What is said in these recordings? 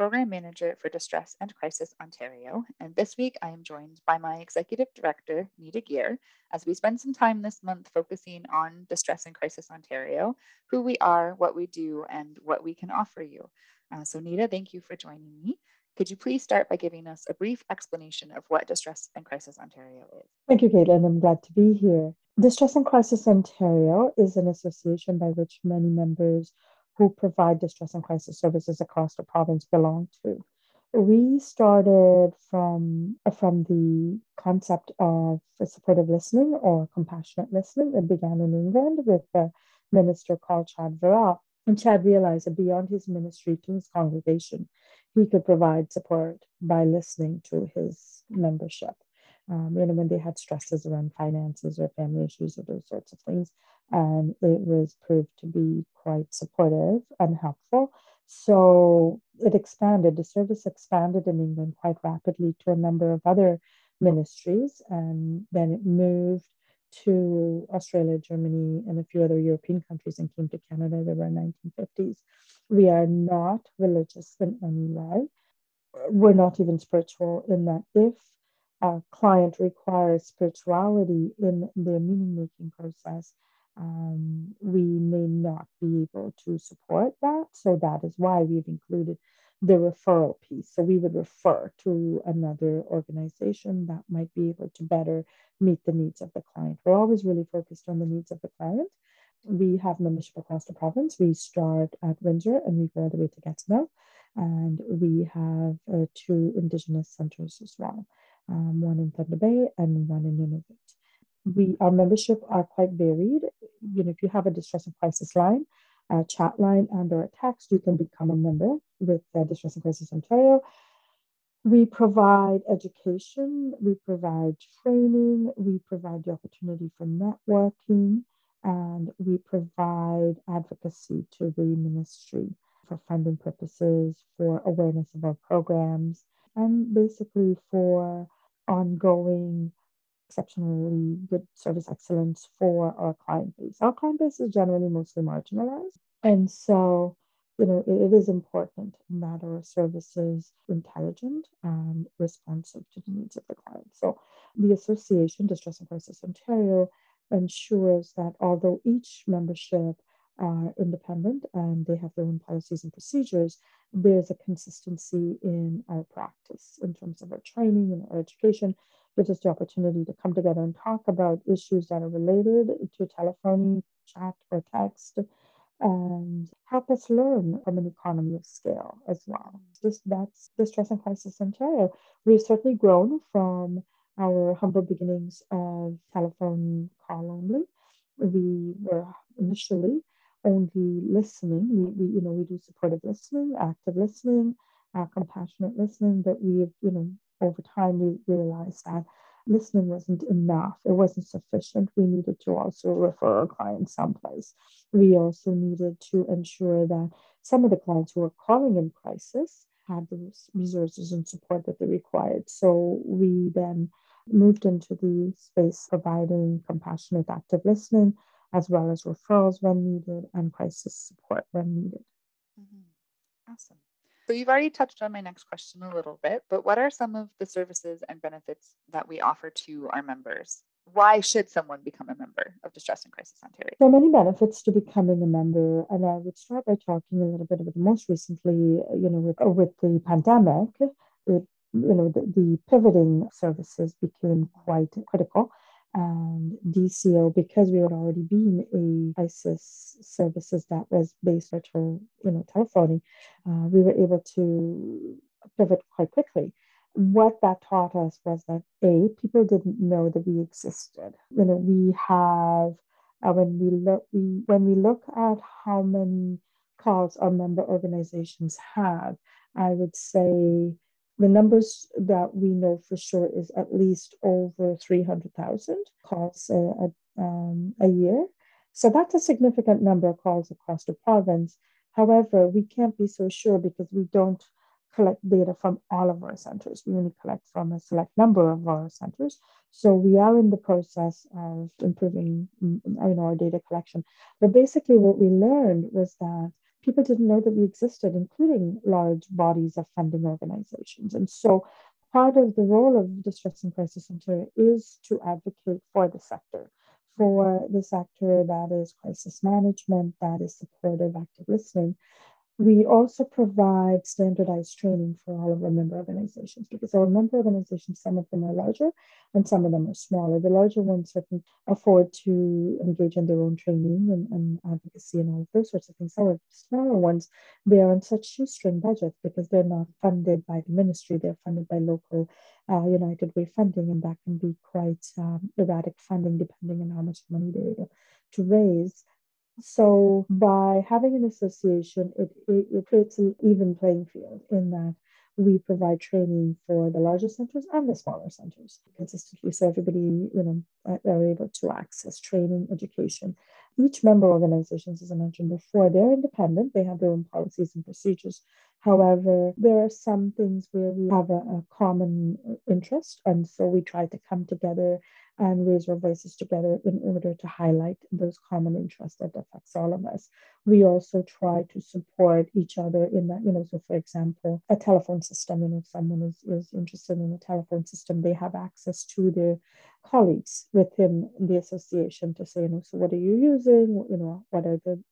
Program Manager for Distress and Crisis Ontario, and this week I am joined by my Executive Director, Nita Gear, as we spend some time this month focusing on Distress and Crisis Ontario, who we are, what we do, and what we can offer you. Uh, so, Nita, thank you for joining me. Could you please start by giving us a brief explanation of what Distress and Crisis Ontario is? Thank you, Caitlin. I'm glad to be here. Distress and Crisis Ontario is an association by which many members who provide distress and crisis services across the province belong to. We started from from the concept of supportive listening or compassionate listening. It began in England with a minister called Chad Varah. And Chad realized that beyond his ministry to his congregation, he could provide support by listening to his membership um, you know, when they had stresses around finances or family issues or those sorts of things. And it was proved to be quite supportive and helpful. So it expanded, the service expanded in England quite rapidly to a number of other ministries. And then it moved to Australia, Germany, and a few other European countries and came to Canada in the 1950s. We are not religious in any way. We're not even spiritual in that if a client requires spirituality in their meaning making process, um, we may not be able to support that. So that is why we've included the referral piece. So we would refer to another organization that might be able to better meet the needs of the client. We're always really focused on the needs of the client. We have membership across the province. We start at Windsor and we go all the way to Gatineau. And we have uh, two Indigenous centers as well um, one in Thunder Bay and one in Nunavut. We our membership are quite varied. You know, if you have a distress and crisis line, a chat line, and or a text, you can become a member with uh, Distress and Crisis Ontario. We provide education, we provide training, we provide the opportunity for networking, and we provide advocacy to the ministry for funding purposes, for awareness of our programs, and basically for ongoing exceptionally good service excellence for our client base. Our client base is generally mostly marginalized. And so, you know, it, it is important that our service is intelligent and responsive to the needs of the client. So the association, Distress and Crisis Ontario, ensures that although each membership are independent and they have their own policies and procedures, there's a consistency in our practice in terms of our training and our education. Gives us the opportunity to come together and talk about issues that are related to telephony, chat, or text, and help us learn from an economy of scale as well. This, that's Distress and Crisis Ontario. We've certainly grown from our humble beginnings of telephone call only. We were initially only listening. We, we you know we do supportive listening, active listening, uh, compassionate listening, but we've you know over time we realized that listening wasn't enough. It wasn't sufficient. We needed to also refer our clients someplace. We also needed to ensure that some of the clients who were calling in crisis had the resources and support that they required. So we then moved into the space providing compassionate active listening as well as referrals when needed and crisis support when needed. Mm-hmm. Awesome. So you've already touched on my next question a little bit, but what are some of the services and benefits that we offer to our members? Why should someone become a member of Distress and Crisis Ontario? There are many benefits to becoming a member, and I would start by talking a little bit about the most recently, you know, with, with the pandemic, it, you know, the, the pivoting services became quite critical and DCO, because we had already been a crisis services that was based on you know telephony, uh, we were able to pivot quite quickly. What that taught us was that a people didn't know that we existed. You know, we have uh, when we look we when we look at how many calls our member organizations have, I would say the numbers that we know for sure is at least over 300,000 calls a, a, um, a year. So that's a significant number of calls across the province. However, we can't be so sure because we don't collect data from all of our centers. We only collect from a select number of our centers. So we are in the process of improving you know, our data collection. But basically, what we learned was that people didn't know that we existed, including large bodies of funding organizations. And so part of the role of Distress and Crisis Center is to advocate for the sector, for the sector that is crisis management, that is supportive active listening, we also provide standardized training for all of our member organizations because our member organizations, some of them are larger and some of them are smaller. The larger ones certainly afford to engage in their own training and, and advocacy and all of those sorts of things. However, smaller ones, they are on such shoestring budgets because they're not funded by the ministry, they're funded by local uh, United Way funding, and that can be quite um, erratic funding depending on how much money they're able to raise. So by having an association, it, it, it, creates an even playing field in that we provide training for the larger centers and the smaller centers consistently, so everybody you know are able to access training, education. Each member organizations, as I mentioned before, they're independent. They have their own policies and procedures. However, there are some things where we have a, a common interest, and so we try to come together and raise our voices together in order to highlight those common interests that affects all of us. We also try to support each other in that, you know, so for example, a telephone system, and if someone is, is interested in a telephone system, they have access to their colleagues within the association to say, you know, so what are you using? You know, what are the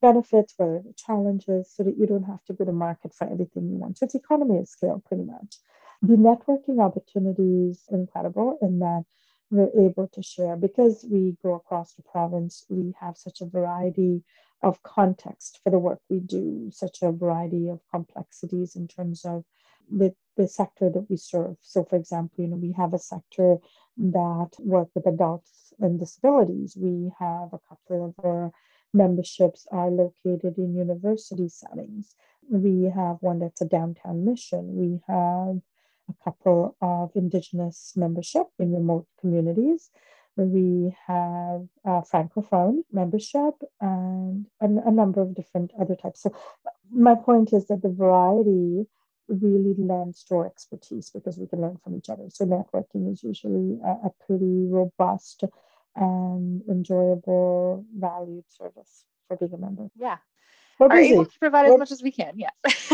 benefits, what are the challenges, so that you don't have to go to market for everything you want. So it's economy of scale pretty much. The networking opportunities incredible in that we're able to share because we go across the province we have such a variety of context for the work we do such a variety of complexities in terms of the, the sector that we serve so for example you know we have a sector that work with adults and disabilities we have a couple of our memberships are located in university settings we have one that's a downtown mission we have a couple of Indigenous membership in remote communities. We have a Francophone membership and a, a number of different other types. So, my point is that the variety really lends to our expertise because we can learn from each other. So, networking is usually a, a pretty robust and enjoyable, valued service for being a member. Yeah. We're Are able to provide We're, as much as we can. Yes.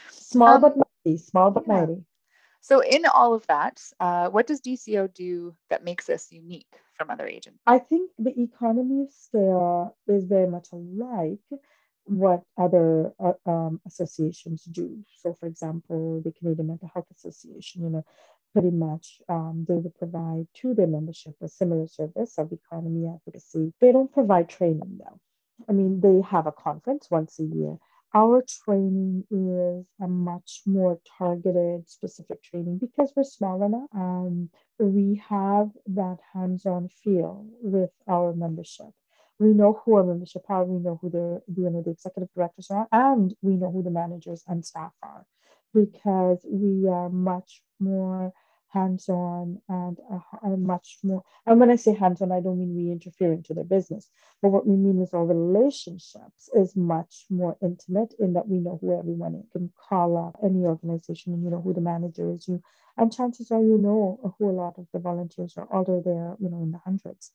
small um, but mighty. Small but yeah. mighty. So, in all of that, uh, what does DCO do that makes us unique from other agents? I think the economy of scale is very much alike what other uh, um, associations do. So, for example, the Canadian Mental Health Association, you know, pretty much um, they would provide to their membership a similar service of economy advocacy. They don't provide training though. I mean, they have a conference once a year our training is a much more targeted, specific training because we're small enough. Um, we have that hands-on feel with our membership. We know who our membership are. We know who the you know the executive directors are, and we know who the managers and staff are, because we are much more hands-on and a much more and when i say hands-on i don't mean we interfere into their business but what we mean is our relationships is much more intimate in that we know who everyone is. Can call up any organization and you know who the manager is you and chances are you know who a lot of the volunteers are although they're you know in the hundreds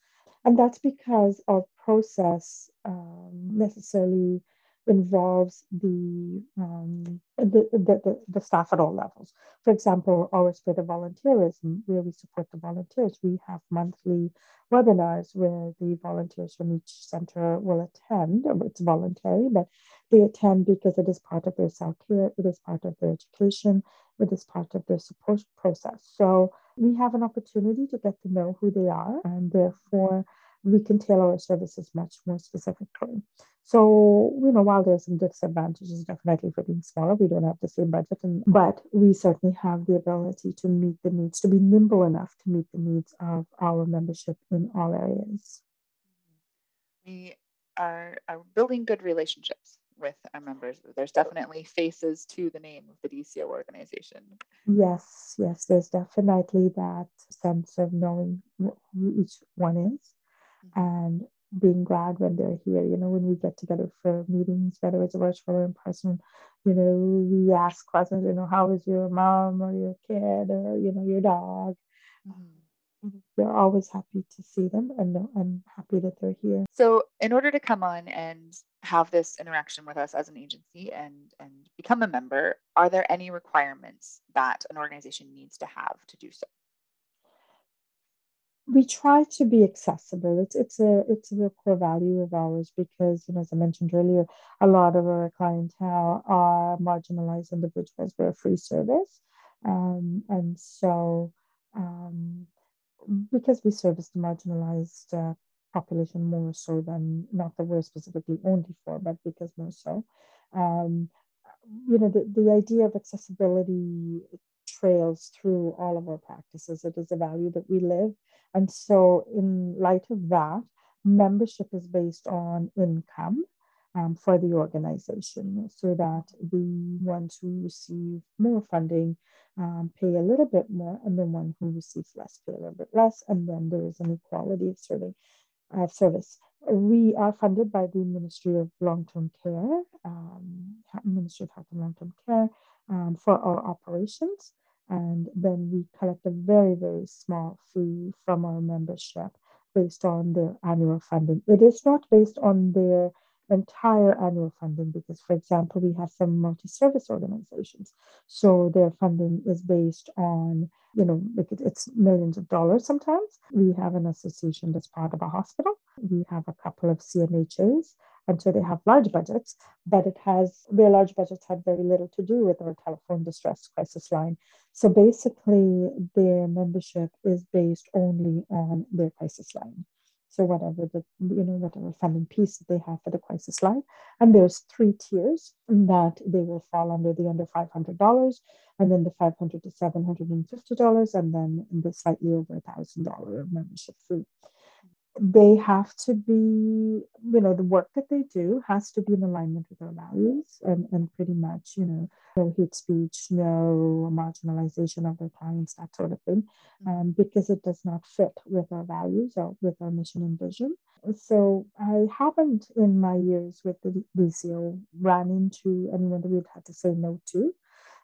and that's because our process um, necessarily involves the, um, the, the, the, the, staff at all levels. For example, spirit of volunteerism, where we support the volunteers, we have monthly webinars where the volunteers from each center will attend. It's voluntary, but they attend because it is part of their self care, it is part of their education, it is part of their support process. So we have an opportunity to get to know who they are, and therefore we can tailor our services much more specifically. So, you know, while there's some disadvantages definitely for being smaller, we don't have the same budget, and, but we certainly have the ability to meet the needs, to be nimble enough to meet the needs of our membership in all areas. We are, are building good relationships with our members. There's definitely faces to the name of the DCO organization. Yes, yes, there's definitely that sense of knowing who each one is. And being glad when they're here. You know, when we get together for meetings, whether it's virtual or in person, you know, we ask questions, you know, how is your mom or your kid or, you know, your dog? Mm-hmm. We're always happy to see them and I'm happy that they're here. So, in order to come on and have this interaction with us as an agency and and become a member, are there any requirements that an organization needs to have to do so? We try to be accessible. It's it's a it's a real core value of ours because, you know, as I mentioned earlier, a lot of our clientele are marginalized individuals. We're a free service, um, and so um, because we service the marginalized uh, population more so than not that we're specifically only for, but because more so. Um, you know, the, the idea of accessibility trails through all of our practices. It is a value that we live. And so, in light of that, membership is based on income um, for the organization so that the ones who receive more funding um, pay a little bit more, and the one who receives less pay a little bit less. And then there is an equality of serving of service. We are funded by the Ministry of Long Term Care, um, Ministry of Health and Long Term Care, um, for our operations. And then we collect a very, very small fee from our membership based on their annual funding. It is not based on their entire annual funding because, for example, we have some multi service organizations. So their funding is based on, you know, it's millions of dollars sometimes. We have an association that's part of a hospital, we have a couple of CMHAs and so they have large budgets, but it has their large budgets have very little to do with our telephone distress crisis line. So basically, their membership is based only on their crisis line. So whatever the you know whatever funding piece they have for the crisis line, and there's three tiers that they will fall under the under five hundred dollars, and then the five hundred to seven hundred and fifty dollars, and then the slightly over a thousand dollar membership fee they have to be, you know, the work that they do has to be in alignment with our values and, and pretty much, you know, no hate speech, no marginalization of their clients, that sort of thing, um, because it does not fit with our values or with our mission and vision. So I haven't in my years with the DCO ran into anyone that we've had to say no to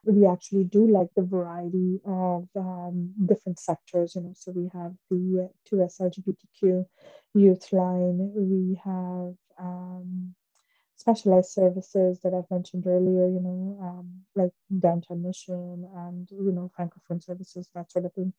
we actually do like the variety of um, different sectors. You know, so we have the 2S LGBTQ youth line. We have um, specialized services that I've mentioned earlier. You know, um, like downtown mission and you know francophone services, that sort of thing.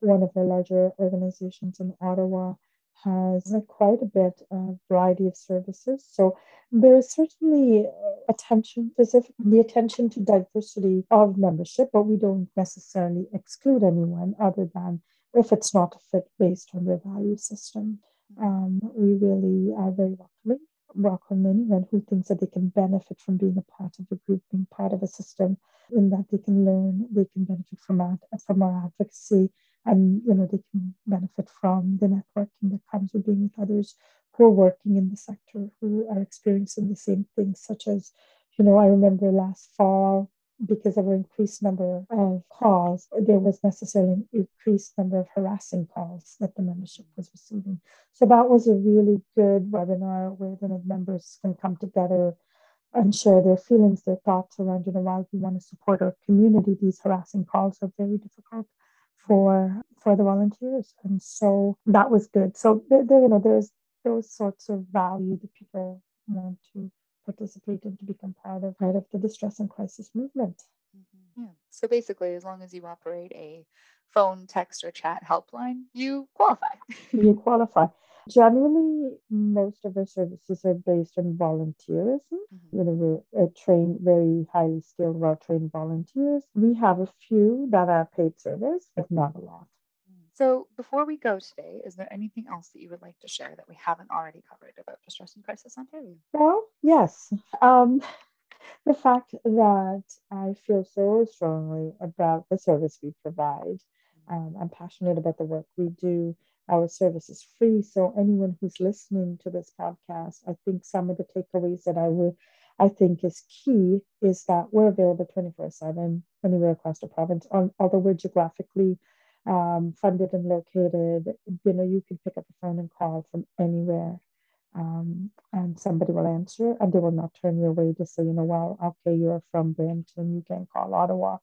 One of the larger organizations in Ottawa has quite a bit of variety of services. So there is certainly attention, specifically attention to diversity of membership, but we don't necessarily exclude anyone other than if it's not a fit based on their value system. Um, we really are very welcoming, welcome anyone who thinks that they can benefit from being a part of a group, being part of a system, in that they can learn, they can benefit from that, from our advocacy, and you know they can benefit from the networking that comes with being with others who are working in the sector who are experiencing the same things such as you know i remember last fall because of an increased number of calls, there was necessarily an increased number of harassing calls that the membership was receiving. So that was a really good webinar where the members can come together and share their feelings, their thoughts around, you know, why we want to support our community. These harassing calls are very difficult for for the volunteers, and so that was good. So there, there you know, there's those sorts of value that people want to participate and to become part of part of the distress and crisis movement. Mm-hmm. Yeah. So basically, as long as you operate a phone, text, or chat helpline, you qualify. you qualify. Generally, most of our services are based on volunteerism. Mm-hmm. You know, we're trained, very highly skilled, well trained volunteers. We have a few that are paid service, but not a lot. So, before we go today, is there anything else that you would like to share that we haven't already covered about Distress and Crisis Ontario? Well, yes. Um, the fact that I feel so strongly about the service we provide. Mm. Um, I'm passionate about the work we do. Our service is free. So anyone who's listening to this podcast, I think some of the takeaways that I would I think is key is that we're available 24-7 anywhere across the province. on, although we're geographically um, funded and located, you know, you can pick up the phone and call from anywhere. Um, and somebody will answer and they will not turn you away to say, you know, well, okay, you're from Brampton, you can call Ottawa.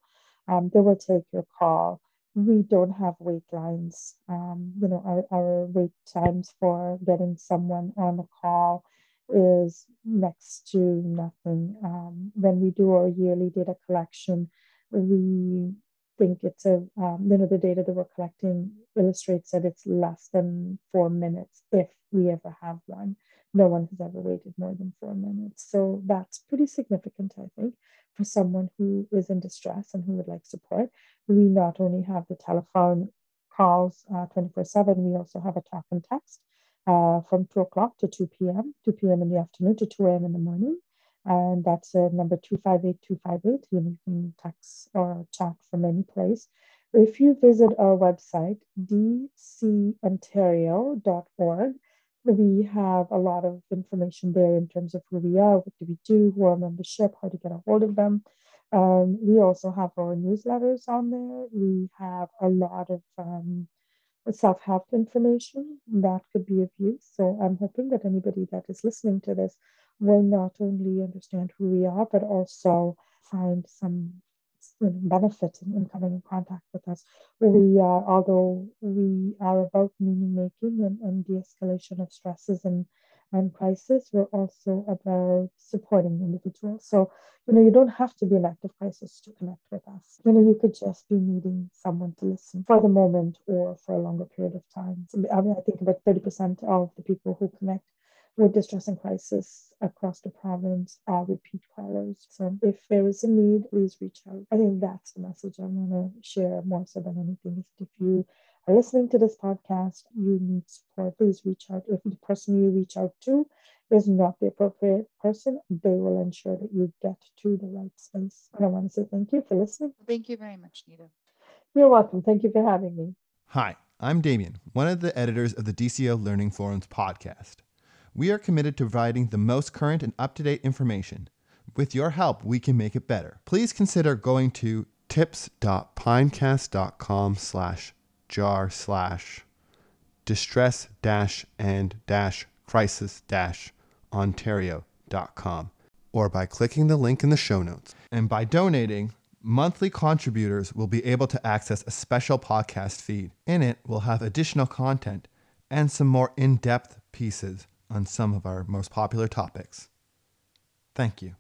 Um, they will take your call we don't have wait lines. Um, you know, our, our wait times for getting someone on a call is next to nothing. Um, when we do our yearly data collection, we think it's a, um, you know, the data that we're collecting illustrates that it's less than four minutes if we ever have one. No one has ever waited more than four minutes. So that's pretty significant, I think for someone who is in distress and who would like support. We not only have the telephone calls uh, 24 7, we also have a talk and text uh, from 2 o'clock to 2 p.m., 2 p.m. in the afternoon to 2 a.m. in the morning. And that's uh, number 258 258. You can text or chat from any place. If you visit our website, dcontario.org, we have a lot of information there in terms of who we are, what do we do, who our membership, how to get a hold of them. Um, we also have our newsletters on there. We have a lot of um, self help information that could be of use. So I'm hoping that anybody that is listening to this will not only understand who we are, but also find some benefit in, in, coming in contact with us. We are, although we are about meaning making and, and de-escalation of stresses and and crisis, we're also about supporting individuals. So, you know, you don't have to be in active crisis to connect with us. You know, you could just be needing someone to listen for the moment or for a longer period of time. So, I mean, I think about 30% of the people who connect with distress and crisis across the province are repeat callers. So if there is a need, please reach out. I think that's the message I want to share more so than anything is if you are listening to this podcast, you need support, please reach out. If the person you reach out to is not the appropriate person, they will ensure that you get to the right space. And I want to say thank you for listening. Thank you very much, Nita. You're welcome. Thank you for having me. Hi, I'm Damien, one of the editors of the DCO Learning Forums podcast. We are committed to providing the most current and up to date information. With your help, we can make it better. Please consider going to tips.pinecast.com slash jar slash distress dash and dash crisis dash ontario.com or by clicking the link in the show notes. And by donating, monthly contributors will be able to access a special podcast feed. In it, we'll have additional content and some more in depth pieces on some of our most popular topics. Thank you.